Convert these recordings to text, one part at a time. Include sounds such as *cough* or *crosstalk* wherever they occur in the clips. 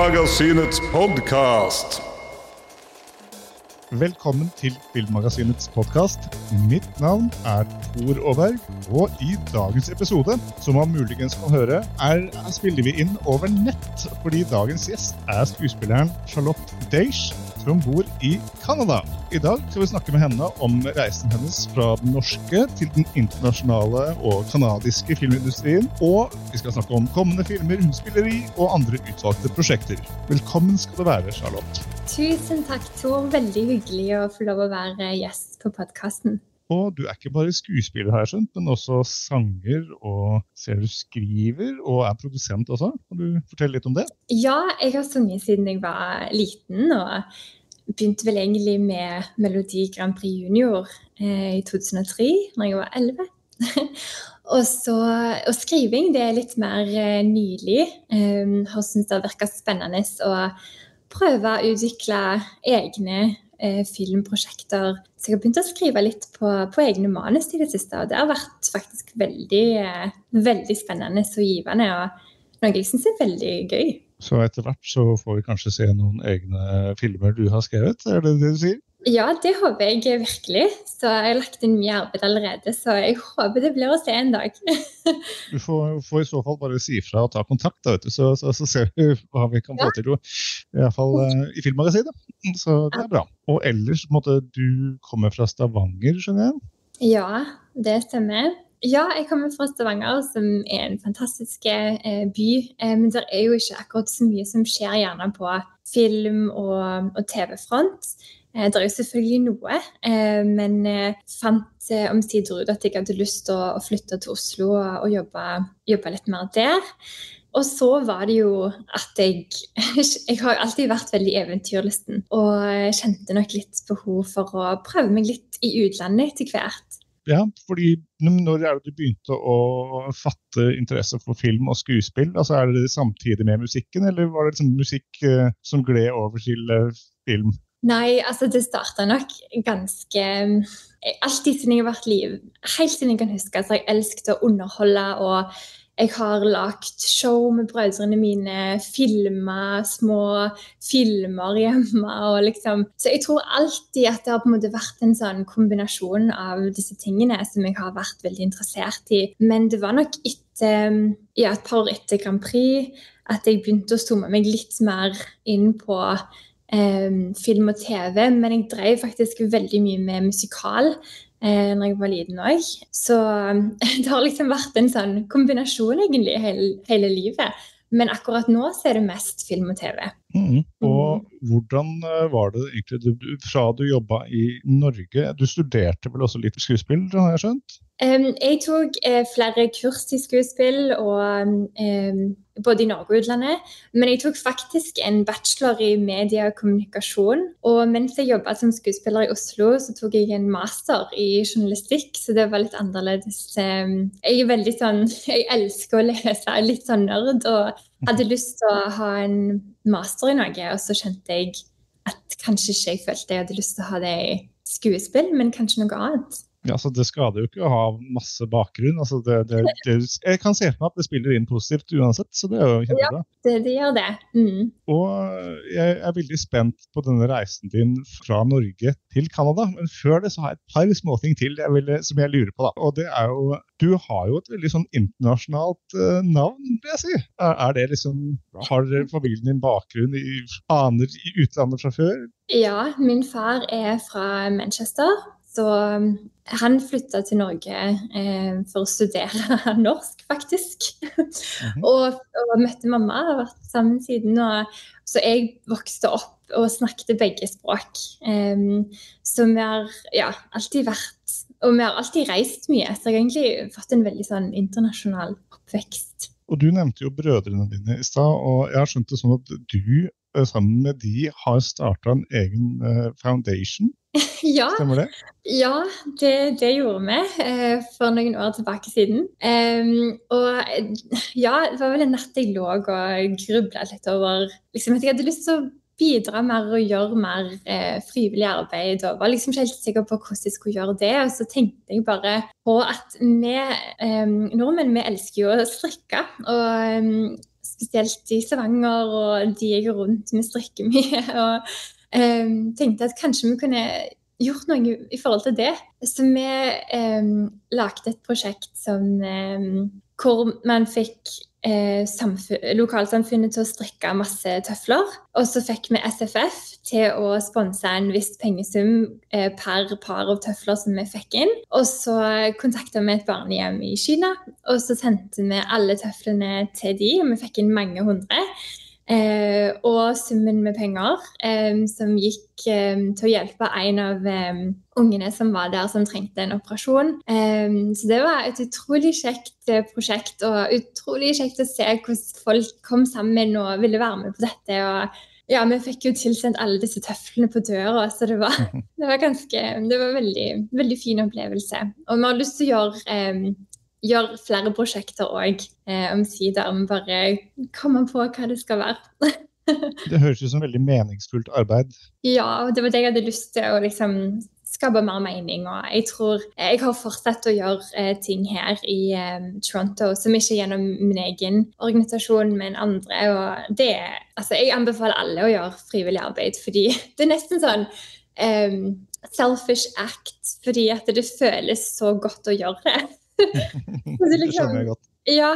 Filmmagasinets podkast. Velkommen til Filmmagasinets podkast. Mitt navn er Tor Aaberg, og i dagens episode, som man muligens kan høre, er, spiller vi inn over nett, fordi dagens gjest er skuespilleren Charlotte Deish, som bor i Canada. I dag skal vi snakke med henne om reisen hennes fra den norske til den internasjonale og canadiske filmindustrien. Og vi skal snakke om kommende filmer hun spiller i, og andre utvalgte prosjekter. Velkommen skal du være, Charlotte. Tusen takk, Tor. Veldig hyggelig å få lov å være gjest på podkasten. Og du er ikke bare skuespiller, har jeg skjønt, men også sanger, og ser du skriver, og er produsent også. Kan du fortelle litt om det? Ja, jeg har sunget siden jeg var liten. og begynte vel egentlig med Melodi Grand Prix Junior eh, i 2003, når jeg var 11. *laughs* og, så, og skriving det er litt mer eh, nylig. Um, har syntes det har virka spennende å prøve å utvikle egne eh, filmprosjekter. Så jeg har begynt å skrive litt på, på, egne manus i det siste. Og det har vært faktisk veldig, eh, veldig spennende og givende. Og noe jeg syns er veldig gøy. Så etter hvert så får vi kanskje se noen egne filmer du har skrevet? Er det det du sier? Ja, det håper jeg virkelig. Så jeg har lagt inn mye arbeid allerede, så jeg håper det blir å se en dag. *laughs* du får, får, i så fall bare si fra og ta kontakt, da, så, så, så, ser vi hva vi kan få ja. til. Iallfall uh, i Filmmagasinet. Så det er bra. Og ellers, måtte, du kommer fra Stavanger, skjønner jeg? Ja, det stemmer. Ja, jeg kommer fra Stavanger, som er en fantastisk eh, by. Eh, men det er jo ikke akkurat så mye som skjer gjerne på film- og, og TV-front. Eh, det er jo selvfølgelig noe, eh, men jeg eh, fant omsider ut at jeg hadde lyst til å, flytte til Oslo og, jobbe, jobbe, litt mer der. Og så var det jo at jeg *laughs* Jeg har alltid vært veldig eventyrlysten. Og kjente nok litt behov for å prøve meg litt i utlandet etter hvert. Ja, fordi Når er det du begynte å fatte interesse for film og skuespill? Altså Er det samtidig med musikken, eller var det liksom musikk som gled over til film? Nei, altså det starta nok ganske Alltid siden jeg har vært liv, helt siden jeg kan huske, så har jeg elsket å underholde og jeg har lagd show med brødrene mine, filma små filmer hjemme. og liksom. Så jeg tror alltid at det har på en måte vært en sånn kombinasjon av disse tingene som jeg har vært veldig interessert i. Men det var nok etter, ja, et par år etter Grand Prix at jeg begynte å zoome meg litt mer inn på eh, film og TV. Men jeg drev faktisk veldig mye med musikal eh, når jeg var liten òg. Så *laughs* det har liksom vært en sånn kombinasjon egentlig hele, hele livet. Men akkurat nå så er det mest film og TV. Mm. Og mm. hvordan eh, var det egentlig du, fra du jobba i Norge? Du studerte vel også litt skuespill, har jeg skjønt? Um, jeg tok eh, flere kurs i skuespill, og, um, både i Norge og utlandet. Men jeg tok faktisk en bachelor i media og kommunikasjon. Og mens jeg jobba som skuespiller i Oslo, så tok jeg en master i journalistikk, så det var litt annerledes. Um, jeg er veldig sånn *laughs* Jeg elsker å lese, jeg er litt sånn nerd, og hadde lyst til å ha en master i noe, og så kjente jeg at kanskje ikke jeg følte jeg hadde lyst til å ha det i skuespill, men kanskje noe annet. Ja, altså Det skader jo ikke å ha masse bakgrunn. altså det, det, det, Jeg kan se for meg at det spiller inn positivt uansett, så det er jo kjempebra. Ja, det, det gjør det. Mm. Og jeg er veldig spent på denne reisen din fra Norge til Canada. Men før det så har jeg et par småting til jeg vil, som jeg lurer på. da. Og det er jo, Du har jo et veldig sånn internasjonalt uh, navn, vil jeg si. Er, er det liksom, Har familien din bakgrunn i aner i utlandet fra før? Ja, min far er fra Manchester. Så han flytta til Norge eh, for å studere *laughs* norsk, faktisk. Mm -hmm. og, og, møtte mamma, har vært sammen siden. Og, så jeg vokste opp og snakket begge språk. Eh, så vi har ja, alltid vært Og vi har alltid reist mye, så jeg har egentlig fått en veldig sånn internasjonal oppvekst. Og Du nevnte jo brødrene dine i stad, og jeg har skjønt det sånn at du sammen med de har starta en egen uh, foundation *laughs* ja, Stemmer det? Ja, det, det gjorde vi eh, for noen år tilbake siden. Og ja, det var vel en natt jeg lå og grubla litt over liksom, at jeg hadde lyst til å bidra mer og gjøre mer eh, frivillig arbeid. og var liksom ikke helt sikker på hvordan jeg skulle gjøre det. Og så tenkte jeg bare på at vi eh, nordmenn vi elsker jo å strikke. Og, spesielt i Stavanger, og de jeg går rundt med strikker mye. *laughs* Og um, tenkte at kanskje vi kunne gjort noe i forhold til det. Så vi um, lagde et prosjekt som, um, hvor man fikk lokalsamfunnet til å strikke masse tøfler. Og så fikk vi SFF til å sponse en viss pengesum eh, per par av tøfler som vi fikk inn. Og så kontakta vi et barnehjem i Kina, og så sendte vi alle tøflene til de, og vi fikk inn mange hundre. Eh, og summen med penger eh, som gikk eh, til å hjelpe en av eh, ungene som var der som trengte en operasjon. Eh, så det var et utrolig kjekt eh, prosjekt, og utrolig kjekt å se hvordan folk kom sammen og ville være med på dette. og ja, Vi fikk jo tilsendt alle disse tøflene på døra, så det var, *laughs* det var, ganske, det var veldig, veldig fin opplevelse. Og vi har lyst til å gjøre gjøre flere prosjekter òg, eh, omsider. om bare komme på hva det skal være. *laughs* det høres ut som veldig meningsfullt arbeid. Ja, og det var det jeg hadde lyst til å liksom skape mer mening. Og jeg tror jeg har fortsatt å gjøre eh, ting her i eh, Toronto som ikke er gjennom min egen organisasjon, men andre. Og det Altså, jeg anbefaler alle å gjøre frivillig arbeid, fordi *laughs* det er nesten sånn um, selfish act, fordi at det føles så godt å gjøre det. *laughs* det skjønner jeg godt. Ja.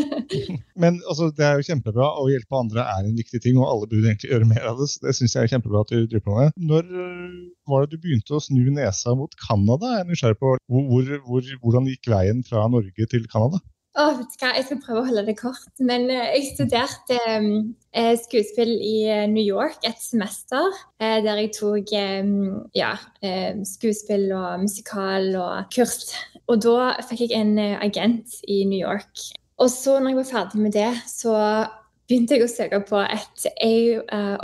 *laughs* Men altså, det er jo kjempebra. Å hjelpe andre er en viktig ting, og alle burde egentlig gjøre mer av det. Det syns jeg er kjempebra at du driver på med. Når øh, var det du begynte å snu nesa mot Canada? Jeg er nysgjerrig på hvor, hvor, hvordan gikk veien fra Norge til Canada? Oh, vet du hva? Jeg skal prøve å holde det kort. Men uh, jeg studerte um, skuespill i New York et semester. Der jeg tok ja, skuespill og musikal og kurs. Og da fikk jeg en agent i New York. Og så når jeg var ferdig med det, så begynte jeg å søke på et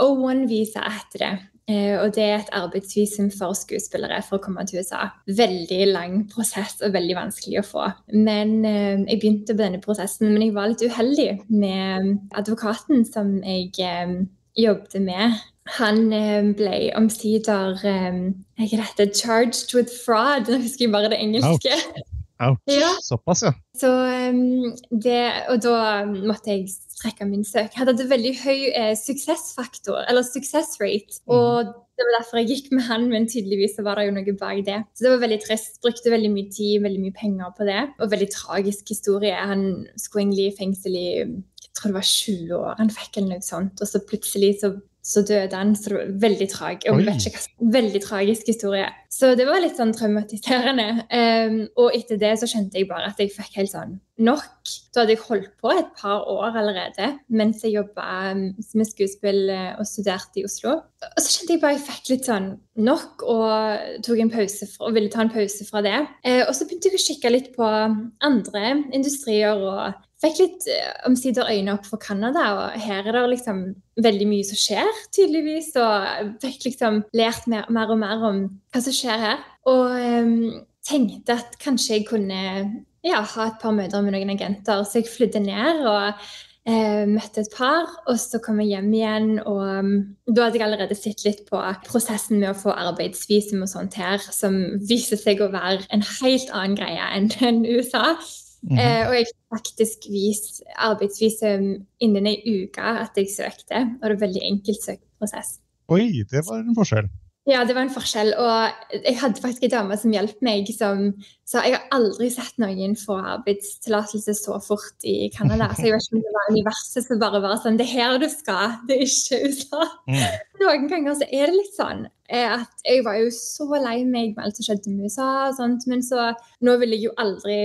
O1-visa etter det. Eh, og det er et arbeidsvisum for skuespillere for å komme til USA. Veldig lang prosess og veldig vanskelig å få. Men eh, jeg begynte på denne prosessen, men jeg var litt uheldig med advokaten som jeg eh, jobbet med. Han ble omsider dette, charged with fraud. Nå husker jeg bare det engelske. Ouch. Ja. Såpass, ja. Så, det, og da måtte jeg trekke min søk. Jeg hadde veldig høy eh, suksessfaktor, eller success rate. Mm. Og det var derfor jeg gikk med han, men tydeligvis så var det jo noe bak det. Så det var veldig trist. Brukte veldig mye tid, veldig mye penger på det. Og veldig tragisk historie. Han skulle egentlig i fengsel i jeg tror det var 20 år. Han fikk eller noe sånt. Og så plutselig så så døde han. Så det var veldig tragisk. Veldig tragisk historie. Så det var litt sånn traumatiserende. Um, og etter det så skjønte jeg bare at jeg fikk helt sånn nok. Da hadde jeg holdt på et par år allerede mens jeg jobba ehm, med skuespill eh, og studerte i Oslo. Og så kjente jeg bare at jeg fikk litt sånn nok og tok en pause for, og ville ta en pause fra det. Uh, og så begynte jeg å kikke litt på andre industrier og fikk litt eh, omsider øynene opp for Canada, og her er det liksom veldig mye som skjer, tydeligvis. Og fikk liksom lært mer, mer og mer om hva som skjer her. Og um, tenkte at kanskje jeg kunne ja, ha et par møter med noen agenter. Så jeg flydde ned og eh, møtte et par, og så kom jeg hjem igjen. Og um, da hadde jeg allerede sett litt på prosessen med å få arbeidsvisum og sånt her, som viser seg å være en helt annen greie enn *laughs* USA. Mm -hmm. eh, og jeg fikk faktisk vis arbeidsvisum innen ei uke at jeg søkte. Og det var veldig enkelt søkeprosess. Oi, det var en forskjell. Ja, det var en forskjell. Og jeg hadde faktisk en dame som hjalp meg, som sa jeg har aldri sett noen få arbeidstillatelse så fort i Canada. Så jeg vet ikke om det var universet som bare var sånn Det er her du skal, det er ikke USA. Mm. Noen ganger så er det litt sånn eh, at jeg var jo så lei meg med alt som skjedde med USA, og sånt, men så nå ville jeg jo aldri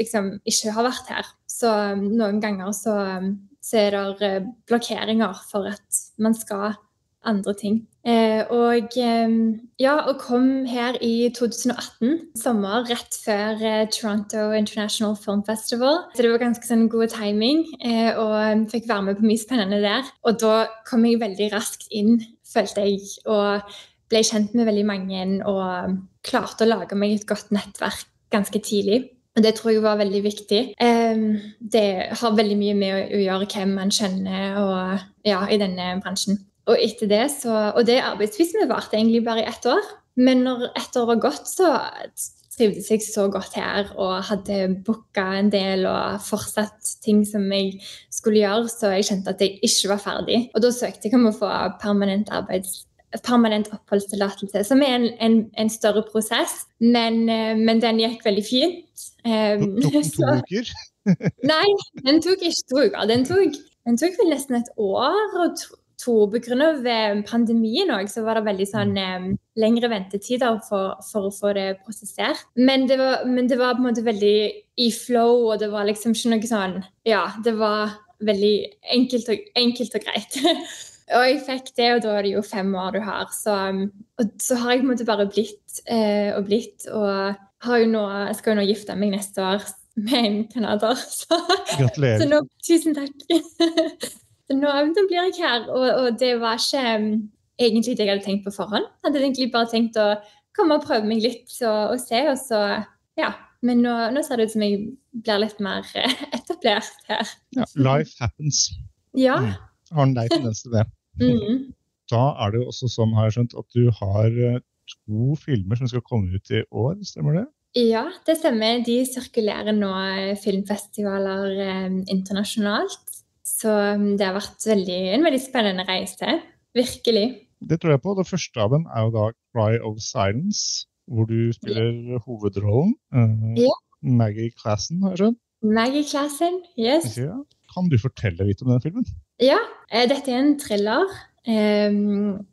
liksom ikke ha vært her. Så um, noen ganger så, um, så er det eh, blokkeringer for at man skal andre ting. Eh, og eh, ja, og kom her i 2018, sommer rett før eh, Toronto International Film Festival. Så det var ganske sånn god timing, og fikk være med på mye spennende der. Og da kom jeg veldig raskt inn, følte jeg, og ble kjent med veldig mange og klarte å lage meg et godt nettverk ganske tidlig. Og Det tror jeg var veldig viktig. Det har veldig mye med å gjøre hvem man kjenner og, ja, i denne bransjen. Og etter det så, og det arbeidsvismet varte egentlig bare i ett år. Men når ett år var gått, så trivdes jeg så godt her og hadde booka en del og fortsatt ting som jeg skulle gjøre, så jeg kjente at jeg ikke var ferdig. Og da søkte jeg om å få permanent arbeids permanent oppholdstillatelse, som er en, en, en, større prosess, men, eh, men, den gikk veldig fint. Um, tok den to *laughs* uker? nei, den tok ikke to uker. Den tok, den tok vel nesten et år og to, to Pga. Pandemien òg, så var det veldig sånn um, lengre ventetider for, for, å få det prosessert. Men det, var, men det, var, på en måte veldig i flow, og det var liksom ikke noe sånn Ja, det var veldig enkelt og, enkelt og greit. *laughs* og jeg fikk det, og da er det jo fem år du har. Så, og så har jeg på en måte bare blitt eh, og blitt, og har jo nå, jeg skal jo nå gifte meg neste år med en canadier. *laughs* Gratulerer. Så nå, tusen takk. *laughs* nå, nå blir jeg her. Og, og, det var ikke um, egentlig det jeg hadde tenkt på forhånd. Jeg hadde egentlig bare tenkt å komme og prøve meg litt og, og se, og så ja. Men nå, nå, ser det ut som jeg blir litt mer *laughs* etablert her. Ja, life happens. Ja. Mm. Har en lei tendens til det. *laughs* Mm. Da er det jo også sånn, har jeg skjønt, at du har eh, to filmer som skal komme ut i år, stemmer det? Ja, det stemmer. De sirkulerer nå eh, filmfestivaler eh, internasjonalt. Så um, det har vært veldig, en veldig spennende reise. Virkelig. Det tror jeg på. Det første av dem er jo da 'Cry of Silence', hvor du spiller ja. hovedrollen. Uh, ja. Maggie Classen, har jeg skjønt? Maggie Classen, yes. Ja. Kan du fortelle litt om den filmen? Ja, eh, dette er en thriller. Um,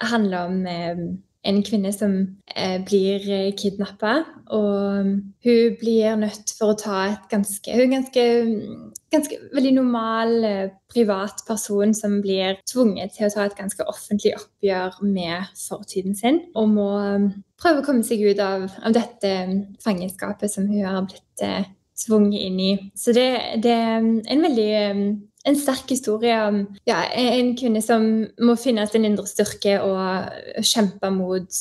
handler om um, en kvinne som eh, blir eh, kidnappa. Og hun blir nødt for å ta et ganske Hun er ganske, ganske veldig normal, eh, privat person som blir tvunget til å ta et ganske offentlig oppgjør med fortiden sin. Og må um, prøve å komme seg ut av, av dette um, fangenskapet som hun har blitt eh, tvunget inn i. Så det, det er en veldig en sterk historie om ja, en kvinne som må finne sin indre styrke og kjempe mot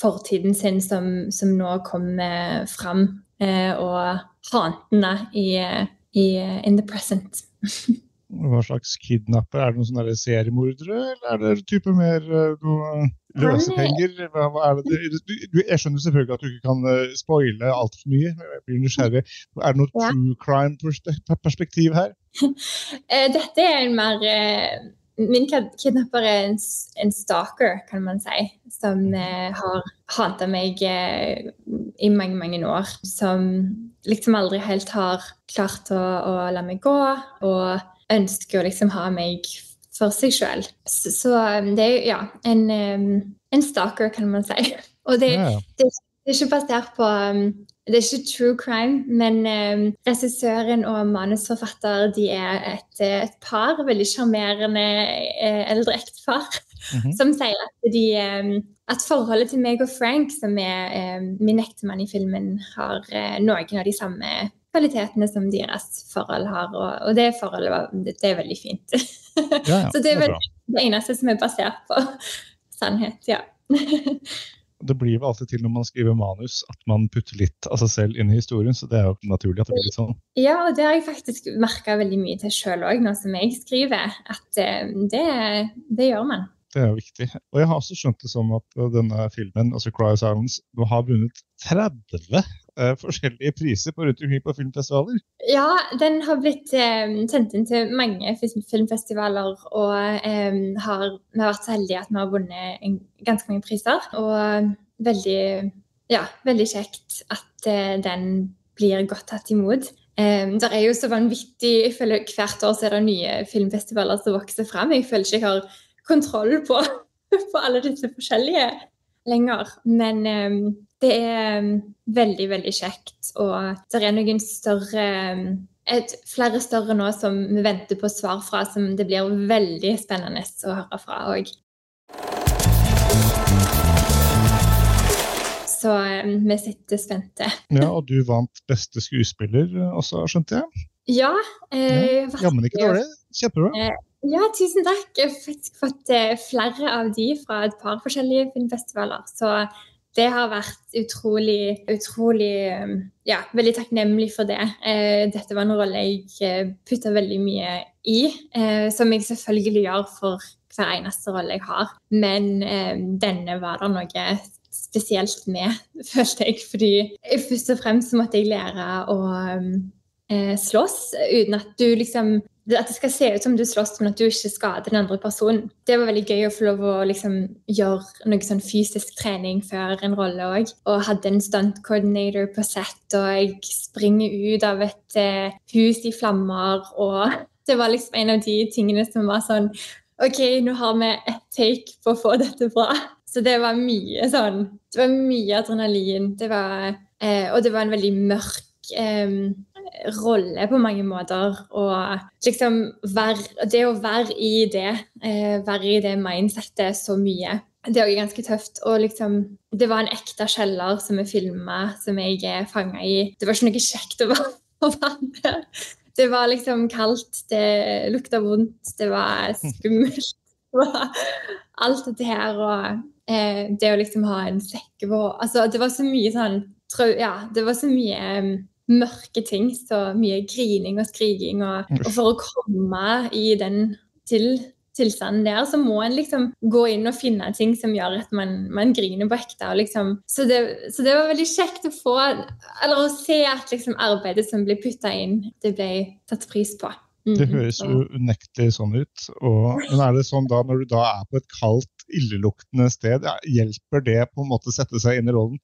fortiden sin, som, som nå kommer fram, eh, og hantene i, i In the present. *laughs* Hva slags kidnapper? Er det noen sånne seriemordere, eller er det type mer uh, noe løsepenger? Hva, hva er det? Du, jeg skjønner selvfølgelig at du ikke kan spoile altfor mye. Jeg blir nysgjerrig. Er det noe true crime-perspektiv her? *laughs* Eh, dette er en mer Min kidnapper er en, en, stalker, kan man si, som eh, har hata meg eh, i mange, mange år. Som liksom aldri helt har klart å, å la meg gå. og ønsker å liksom ha meg for seg sjøl. Så, så, um, det er ja, en, um, en, stalker, kan man si. *laughs* Og det, ja. det, det er ikke basert på um, Det er ikke true crime, men um, regissøren og manusforfatter de er et, et par, veldig sjarmerende eh, eldre ektepar, mm -hmm. som sier at, de, um, at forholdet til meg og Frank, som er um, min ektemann i filmen, har uh, noen av de samme kvalitetene som deres forhold har. Og, og det forholdet det, det, er veldig fint. *laughs* Ja, ja, så det er vel det eneste som er basert på sannhet, ja. *laughs* det blir jo alltid til når man skriver manus at man putter litt av seg selv inn i historien, så det er jo naturlig at det blir litt sånn. Ja, og det har jeg faktisk merka veldig mye til sjøl òg, nå som jeg skriver. At eh, det, det gjør man. Det er jo viktig. Og jeg har også skjønt det som at denne filmen, altså Cry of Silence, har vunnet 30 uh, forskjellige priser på rundt omkring på filmfestivaler? Ja, den har blitt um, sendt inn til mange filmfestivaler, og um, har, vi har vært så heldige at vi har vunnet en, ganske mange priser. Og veldig, ja, veldig kjekt at uh, den blir godt tatt imot. Um, det er jo så vanvittig, jeg føler Hvert år så er det nye filmfestivaler som vokser fram. Jeg føler ikke jeg har kontroll på, *laughs* på alle disse forskjellige lenger. Men um, det er um, veldig, veldig kjekt. Og det er noen større um, et, flere større nå som vi venter på svar fra, som det blir veldig spennende å høre fra òg. Så um, vi sitter spente. ja, Og du vant beste skuespiller også, skjønte jeg? Ja. Eh, ja Jammen ikke dårlig. Kjempebra. Eh, ja, tusen takk. Jeg har faktisk fått eh, flere av de fra et par forskjellige filmfestivaler. Så det har vært utrolig, utrolig eh, Ja, veldig takknemlig for det. Eh, dette var en rolle jeg putta veldig mye i, som jeg selvfølgelig gjør for hver eneste rolle jeg har. Men denne var det noe spesielt med, *laughs* følte jeg. Fordi først og fremst måtte jeg lære å eh, slåss uten at du liksom at det skal se ut som du slåss, men at du ikke skader den andre personen. Det var veldig gøy å få lov å liksom, gjøre noe sånn fysisk trening før en rolle òg. Og hadde en stunt coordinator på sett, og jeg springer ut av et uh, hus i flammer. Og *laughs* det var liksom en av de tingene som var sånn OK, nå har vi ett take på å få dette bra. Så det var mye sånn Det var mye adrenalin. Det var, uh, og det var en veldig mørk um, rolle på mange måter. Og liksom være, det å være i det, eh, være i det mindsettet så mye, det er òg ganske tøft. Og liksom, det var en ekte kjeller som vi filma, som jeg er fanga i. Det var ikke noe kjekt å være, *laughs* å der. Det var liksom kaldt, det lukta vondt, det var skummelt. Alt dette her og eh, det å liksom ha en sekkevår Altså, det var så mye sånn Ja, det var så mye mørke ting. Så mye grining og skriking. Og, og for å komme i den til tilstanden der, så må en liksom gå inn og finne ting som gjør at man, man griner på ekte. Liksom. Så, det, så, det, var veldig kjekt å få, eller å se at liksom arbeidet som ble putta inn, det ble tatt pris på. Det mm, høres jo unektelig sånn ut. Og, men er det sånn da, når du da er på et kaldt, illeluktende sted, hjelper det på en måte sette seg inn i rollen?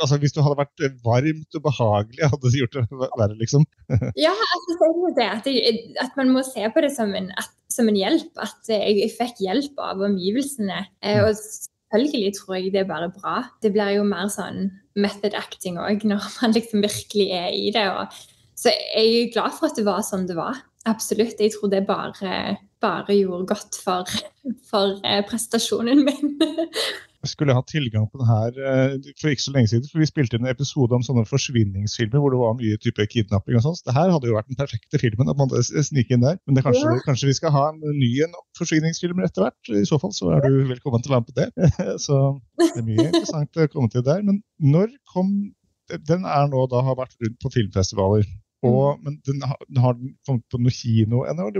Altså, hvis du hadde vært varmt og behagelig, *laughs* hadde det gjort det verre, liksom? *laughs* ja, altså, det at, jeg, at, man må se på det som en, at, som en hjelp. At jeg fikk hjelp av omgivelsene. Eh, og selvfølgelig tror jeg det er bare bra. Det blir jo mer sånn method acting òg, når *laughs* man liksom virkelig er i det. Og, så jeg er glad for at det var sånn det var. Absolutt. Jeg tror det bare, bare gjorde godt for, for eh, prestasjonen min. *laughs* Jeg skulle hatt tilgang på den her eh, for ikke så lenge siden. for Vi spilte en episode om sånne forsvinningsfilmer hvor det var mye type kidnapping. og sånt. Det her hadde jo vært den perfekte filmen. at man snike inn der. Men det kanskje, ja. kanskje, vi skal ha en ny en forsvinningsfilmer etter hvert. I så fall så er du velkommen til å være med på det. *laughs* Så det er mye interessant å komme til der. Men når kom Den er nå da har vært rundt på filmfestivaler. Og, mm. men den, har den kommet på noe kino ennå?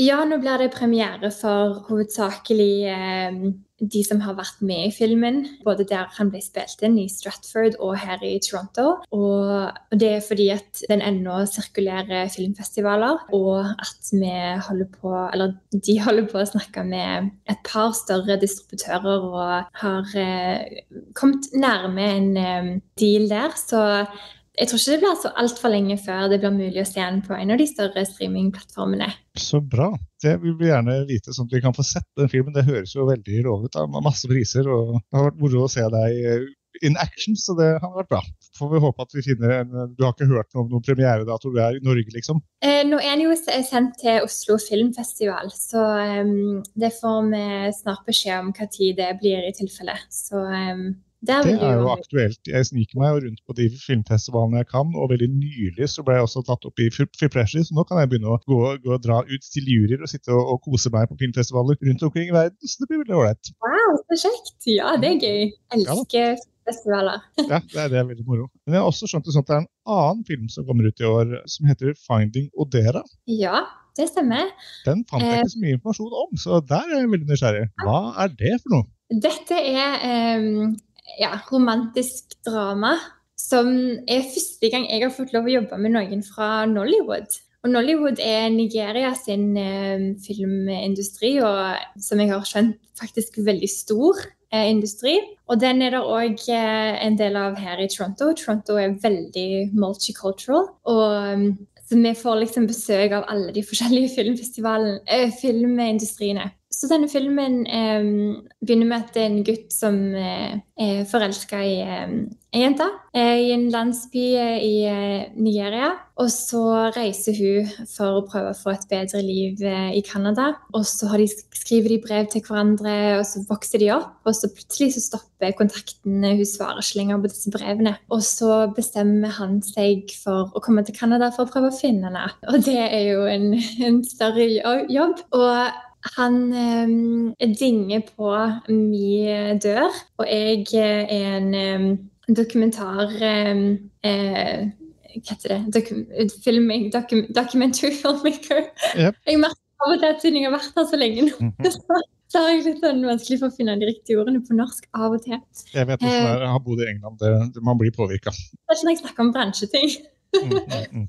Ja, nå blir det premiere for hovedsakelig eh, de som har vært med i filmen. Både der han ble spilt inn, i Stratford og her i Toronto. Og det er fordi at den ennå sirkulerer filmfestivaler, og at vi holder på Eller de holder på å snakke med et par større distributører og har eh, kommet nærme en eh, deal der. Så jeg tror ikke det blir så altfor lenge før det blir mulig å se den på en av de større streamingplattformene. Så bra. Det vil vi gjerne vite, sånn at vi kan få sett den filmen. Det høres jo veldig lovende ut. Masse priser, og det har vært moro å se deg eh, in action, så det har vært bra. Får vi håpe at vi finner en Du har ikke hørt noe om noen premieredato du er i Norge, liksom? Eh, nå er den jo sendt til Oslo Filmfestival, så um, det får vi snart beskjed om hva tid det blir i tilfelle. Så um, det er jo aktuelt. Jeg sniker meg rundt på de filmfestivalene jeg kan, og veldig nylig så ble jeg også tatt opp i Filmpressure, så nå kan jeg begynne å gå, gå og dra ut til juryer og sitte og, og, kose meg på filmfestivaler rundt omkring i verden. Så det blir veldig ålreit. Wow, så kjekt. Ja, det er gøy. Elsker ja, festivaler. *laughs* ja, det er, det er, veldig moro. Men jeg har også skjønt sånn at det er en annen film som kommer ut i år, som heter 'Finding Odera'. Ja, det stemmer. Den fant jeg ikke så mye informasjon om, så der er jeg veldig nysgjerrig. Hva er det for noe? Dette er um, ja, romantisk drama som er første gang jeg har fått lov å jobbe med noen fra Nollywood. Og Nollywood er Nigeria sin eh, filmindustri, og som jeg har skjønt, faktisk veldig stor eh, industri. Og den er det òg eh, en del av her i Toronto. Toronto er veldig multicultural. Og um, så vi får liksom besøk av alle de forskjellige eh, filmindustriene. Så denne filmen eh, begynner med at det er en gutt som eh, er forelska i eh, ei jente eh, i en landsby eh, i eh, Nigeria. Og så reiser hun for å prøve å få et bedre liv i Canada. Og så de, skriver de brev til hverandre, og så vokser de opp. Og så plutselig så stopper kontakten. Hun svarer ikke lenger på disse brevene. Og så bestemmer han seg for å komme til Canada for å prøve å finne henne. Og det er jo en, *laughs* en større jobb. Og han eh, dinger på min dør, og jeg er en eh, dokumentar eh, Hva heter det? Dokum, filming, dokum, documentary filmmaker. Yep. Jeg merker av og til at siden jeg har vært her så lenge nå, mm -hmm. så, så har jeg litt sånn vanskelig for å finne de riktige ordene på norsk av og til. Jeg vet hvordan det er, jeg har bodd i England. Det, det, man blir påvirka. ikke når jeg snakker om bransjeting. Mm, mm, mm.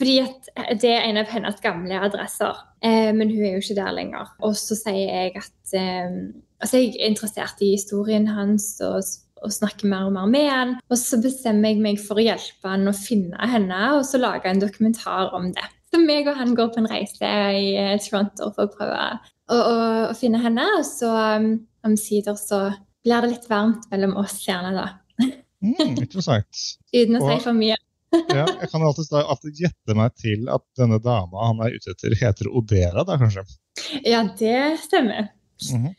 Fordi at det er en av hennes gamle adresser, eh, men hun er jo ikke der lenger. Og så sier jeg at eh, altså jeg er interessert i historien hans og, og snakker mer og mer med han. Og så bestemmer jeg meg for å hjelpe han å finne henne, og så lage en dokumentar om det. Så meg og han går på en reise i eh, Toronto for å prøve å, å, å finne henne. Og så um, omsider så blir det litt varmt mellom oss gjerne, da. Mm, interessant. *laughs* Uten å si for mye. Ja, jeg kan alltid, alltid gjette meg til at denne dama han er ute etter, heter Odera, da kanskje? Ja, det stemmer. Mm -hmm.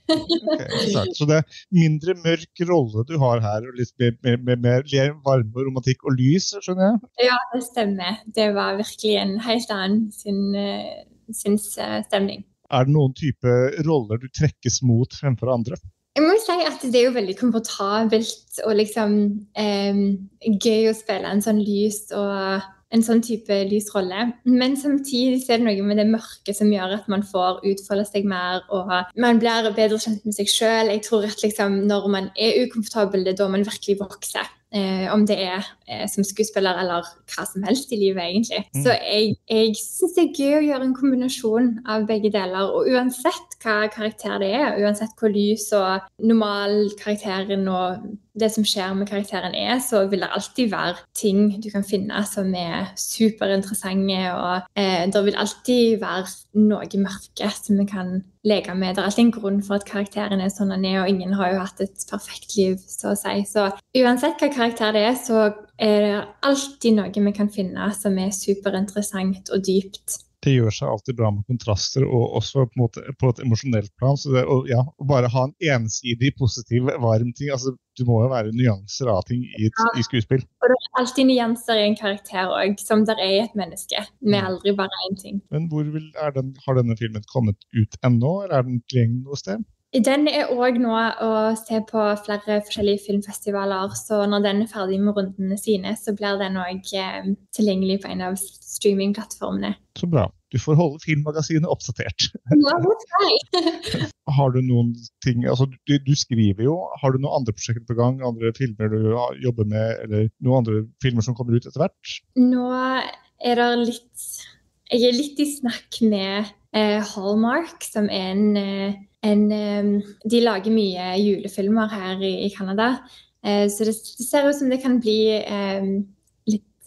okay, så det er mindre mørk rolle du har her, og litt mer, mer, mer, mer varme, romantikk og lys, skjønner jeg? Ja, det stemmer. Det var virkelig en helt annen sin, eh, sin eh, stemning. Er det noen type roller du trekkes mot fremfor andre? Jeg må si at Det er jo veldig komfortabelt og liksom eh, gøy å spille en sånn lys og en sånn type lysrolle. Men samtidig er det noe med det mørke som gjør at man får utfolde seg mer og man blir bedre kjent med seg sjøl. Jeg tror at liksom, når man er ukomfortabel, det er da man virkelig vokser. Eh, om det er eh, som skuespiller eller hva som helst i livet, egentlig. Mm. Så jeg, jeg syns det er gøy å gjøre en kombinasjon av begge deler. Og uansett hva karakter det er, uansett hvor lys og normal karakteren og det som skjer med karakteren er, så vil det alltid være ting du kan finne som er superinteressante. Og eh, det vil alltid være noe mørke som vi kan leke med. Det er alltid en grunn for at karakteren er sånn den er, og ingen har jo hatt et perfekt liv, så å si. Så uansett hva karakter det er, så er det alltid noe vi kan finne som er superinteressant og dypt det gjør seg alltid bra med kontraster, og også på, måte, på et emosjonelt plan. så det, og, ja, Å bare ha en ensidig, positiv, varm ting altså Du må jo være nyanser av ting i, et, ja. i skuespill. Og det er alltid nyanser i en karakter òg, som der er i et menneske. Vi er mm. aldri bare én ting. Men hvor vil, den, Har denne filmen kommet ut ennå, eller er den tilgjengelig noe sted? Den er òg nå å se på flere forskjellige filmfestivaler. Så når den er ferdig med rundene sine, så blir den òg eh, tilgjengelig på en av streamingplattformene. Så bra. Du får holde Filmmagasinet oppdatert. Ja, *laughs* har du noen ting altså du, du, skriver jo. Har du noen andre prosjekter på gang? Andre filmer du jobber med, eller noen andre filmer som kommer ut etter hvert? Nå er det litt Jeg er litt i snakk med eh, Hallmark, som er en, eh, en De lager mye julefilmer her i, i Canada. Eh, så det, det, ser ut som det kan bli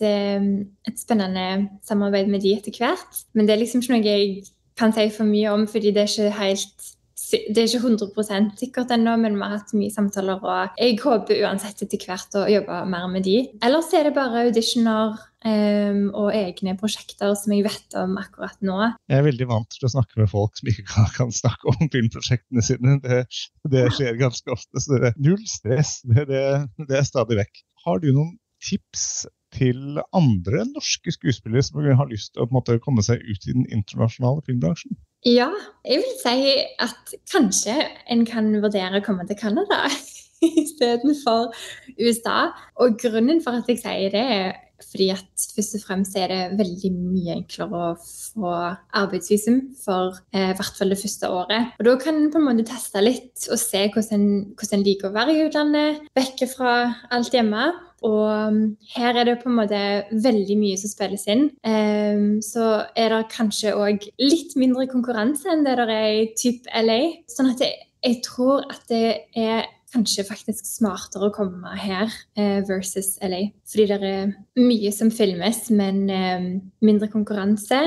Ehm, et spennende samarbeid med de etter hvert. Men det er liksom ikke noe jeg kan si for mye om, fordi det er ikke helt det er ikke 100 sikkert ennå, men vi har hatt mye samtaler. Og jeg håper uansett etter hvert å jobbe mer med de. Ellers er det bare auditioner um, og egne prosjekter som jeg vet om akkurat nå. Jeg er veldig vant til å snakke med folk som ikke kan, *laughs* kan snakke om filmprosjektene sine. Det, det, skjer ganske ofte. Så det er null stress. Det, det, det er stadig vekk. Har du noen tips til andre norske skuespillere som har lyst til å måte, komme seg ut i den internasjonale filmbransjen? Ja, jeg vil si at kanskje en kan vurdere å komme til Canada *laughs* istedenfor USA. Og grunnen for at jeg sier det, er fordi at først og fremst er det veldig mye enklere å få arbeidsvisum for eh, hvert fall det første året. Og Da kan en på en måte teste litt og se hvordan en liker å være i utlandet, vekke fra alt hjemme. Og um, her er det på en måte veldig mye som spilles inn. Um, så er det kanskje òg litt mindre konkurranse enn det der er i type LA. Sånn at jeg, jeg tror at det er kanskje faktisk smartere å komme her eh, versus LA. Fordi det er mye som filmes, men eh, mindre konkurranse.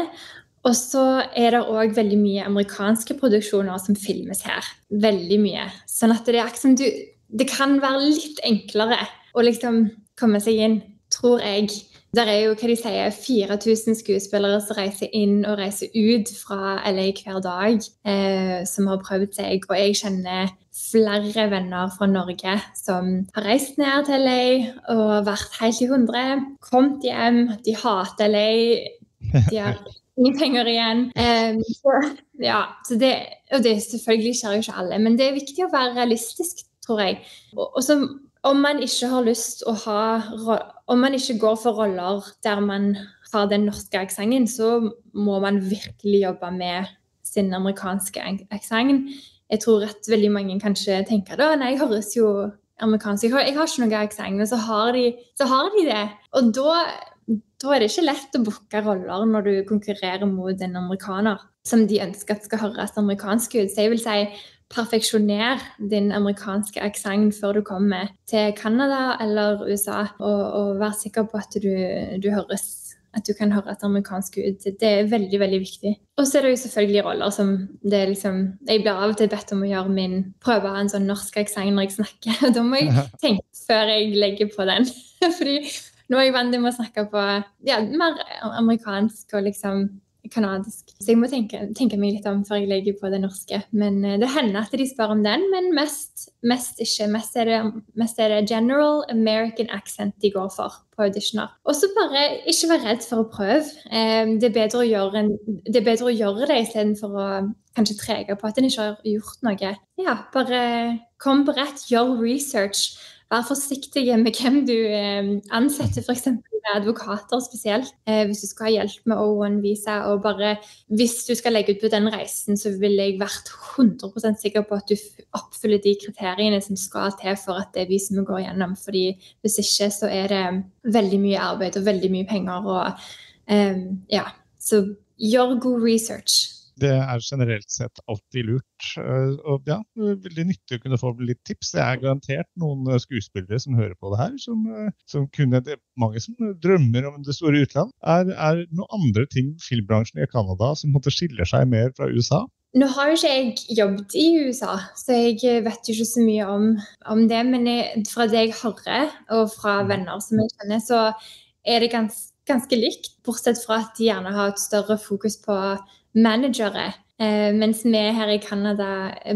Og så er det òg veldig mye amerikanske produksjoner som filmes her. Veldig mye. Sånn at det er akkurat som du Det kan være litt enklere å liksom komme seg inn, tror jeg. Der er jo hva de sier, 4000 skuespillere som reiser inn og reiser ut fra LA hver dag, eh, som har prøvd seg. Og jeg kjenner flere venner fra Norge som har reist ned til LA og vært helt i hundre. Kommet hjem, de hater LA. De har *laughs* ingen penger igjen. Um, så, ja, så det, og det selvfølgelig skjer jo ikke alle, men det er viktig å være realistisk, tror jeg. Og, og så om man ikke har lyst å ha Om man ikke går for roller der man har den norske aksenten, så må man virkelig jobbe med sin amerikanske aksent. Jeg tror at veldig mange kanskje tenker da, nei, jeg høres jo amerikansk Jeg har, jeg har ikke noe aksent, men så har, de, så har de det. Og da, da er det ikke lett å booke roller når du konkurrerer mot en amerikaner som de ønsker at skal høres amerikansk ut. Så jeg vil si perfeksjoner din amerikanske aksent før du kommer til Canada eller USA, og, og vær sikker på at du, du høres at du kan høre et amerikansk ut. Det er veldig veldig viktig. Og så er det jo selvfølgelig roller som det er liksom Jeg blir av og til bedt om å gjøre min prøve en sånn norsk aksent når jeg snakker. *laughs* og Da må jeg *laughs* tenke før jeg legger på den. *laughs* Fordi nå er jeg vant til å snakke på ja, mer amerikansk og liksom kanadisk. Så jeg må tenke, tenke, meg litt om før jeg legger på det norske. Men uh, det hender at de spør om den, men mest, mest ikke. Mest er, det, mest er, det, general American accent de går for på auditioner. Og så bare ikke vær redd for å prøve. Um, det, er bedre å gjøre en, det bedre å gjøre det istedenfor å kanskje trege på at en ikke har gjort noe. Ja, bare kom på rett, gjør research. Vær forsiktig med hvem du um, ansetter, f.eks advokater spesielt, eh, hvis du skal ha hjelp med O1-visa. Og bare hvis du skal legge ut på den reisen, så ville jeg vært 100% sikker på at du oppfyller de kriteriene som skal til for at det visumet går gjennom. fordi hvis ikke, så er det veldig mye arbeid og veldig mye penger. og um, ja, Så gjør god research. Det er generelt sett alltid lurt. Eh, og ja, Veldig nyttig å kunne få litt tips. Det er garantert noen eh, skuespillere som hører på det her, som, eh, som kunne det, Mange som drømmer om det store utland. Er, er noen andre ting filmbransjen i Canada som måtte skiller seg mer fra USA? Nå har jo ikke jeg jobbet i USA, så jeg vet jo ikke så mye om, om det. Men jeg, fra det jeg hører, og fra mm. venner som jeg kjenner, så er det ganske, ganske likt. Bortsett fra at de gjerne har et større fokus på managere. Eh, mens vi her i Canada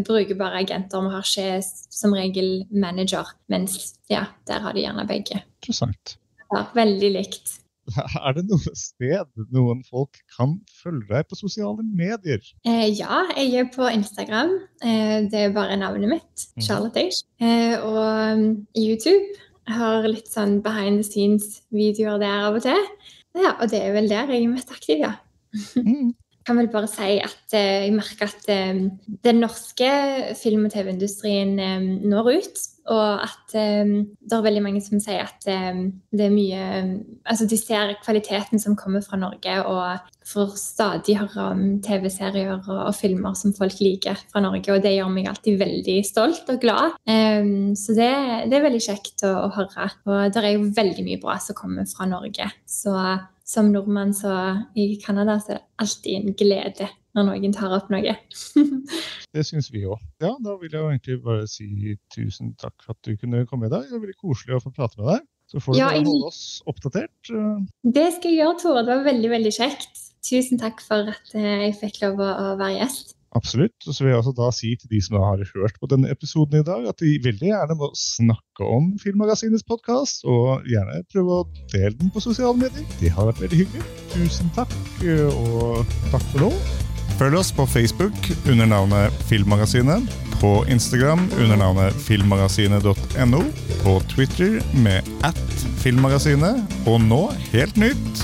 bruker bare agenter. Vi har ikke som regel manager. Mens ja, der har de gjerne begge. Interessant. Ja, veldig likt. *laughs* Er det noe sted noen folk kan følge deg på sosiale medier? Eh, ja, jeg er på Instagram. Eh, det er bare navnet mitt. Mhm. Charlotte Age. Eh, og um, YouTube. Jeg har litt sånn behind the scenes-videoer der av og til. Ja, og det er vel der jeg er mest aktiv, ja. Mm kan vel bare si at eh, jeg merker at eh, den norske film- og TV-industrien eh, når ut. Og at det er veldig mange som sier at det er mye Altså de ser kvaliteten som kommer fra Norge, og får stadig høre om TV-serier og, filmer som folk liker fra Norge. Og det gjør meg alltid veldig stolt og glad. så det, det er veldig kjekt å, å høre. Og det er jo veldig mye bra som kommer fra Norge. Så som nordmann så i Canada så er det alltid en glede når noen tar opp noe. *laughs* det syns vi òg. Ja, da vil jeg egentlig bare si tusen takk for at du kunne komme i dag. Det var veldig koselig å få prate med deg. Så får du ja, bare holde oss oppdatert. Det skal jeg gjøre, Tore. Det var veldig, veldig kjekt. Tusen takk for at eh, jeg fikk lov å være gjest. Absolutt. Og så vil jeg også da si til de som har hørt på denne episoden i dag, at de veldig gjerne må snakke om Filmmagasinets podkast, og gjerne prøve å dele den på sosiale medier. Det har vært veldig hyggelig. Tusen takk, og takk for nå. Følg oss på Facebook under navnet Filmmagasinet, på Instagram under navnet filmmagasinet.no, på Twitter med at filmmagasinet, og nå, helt nytt,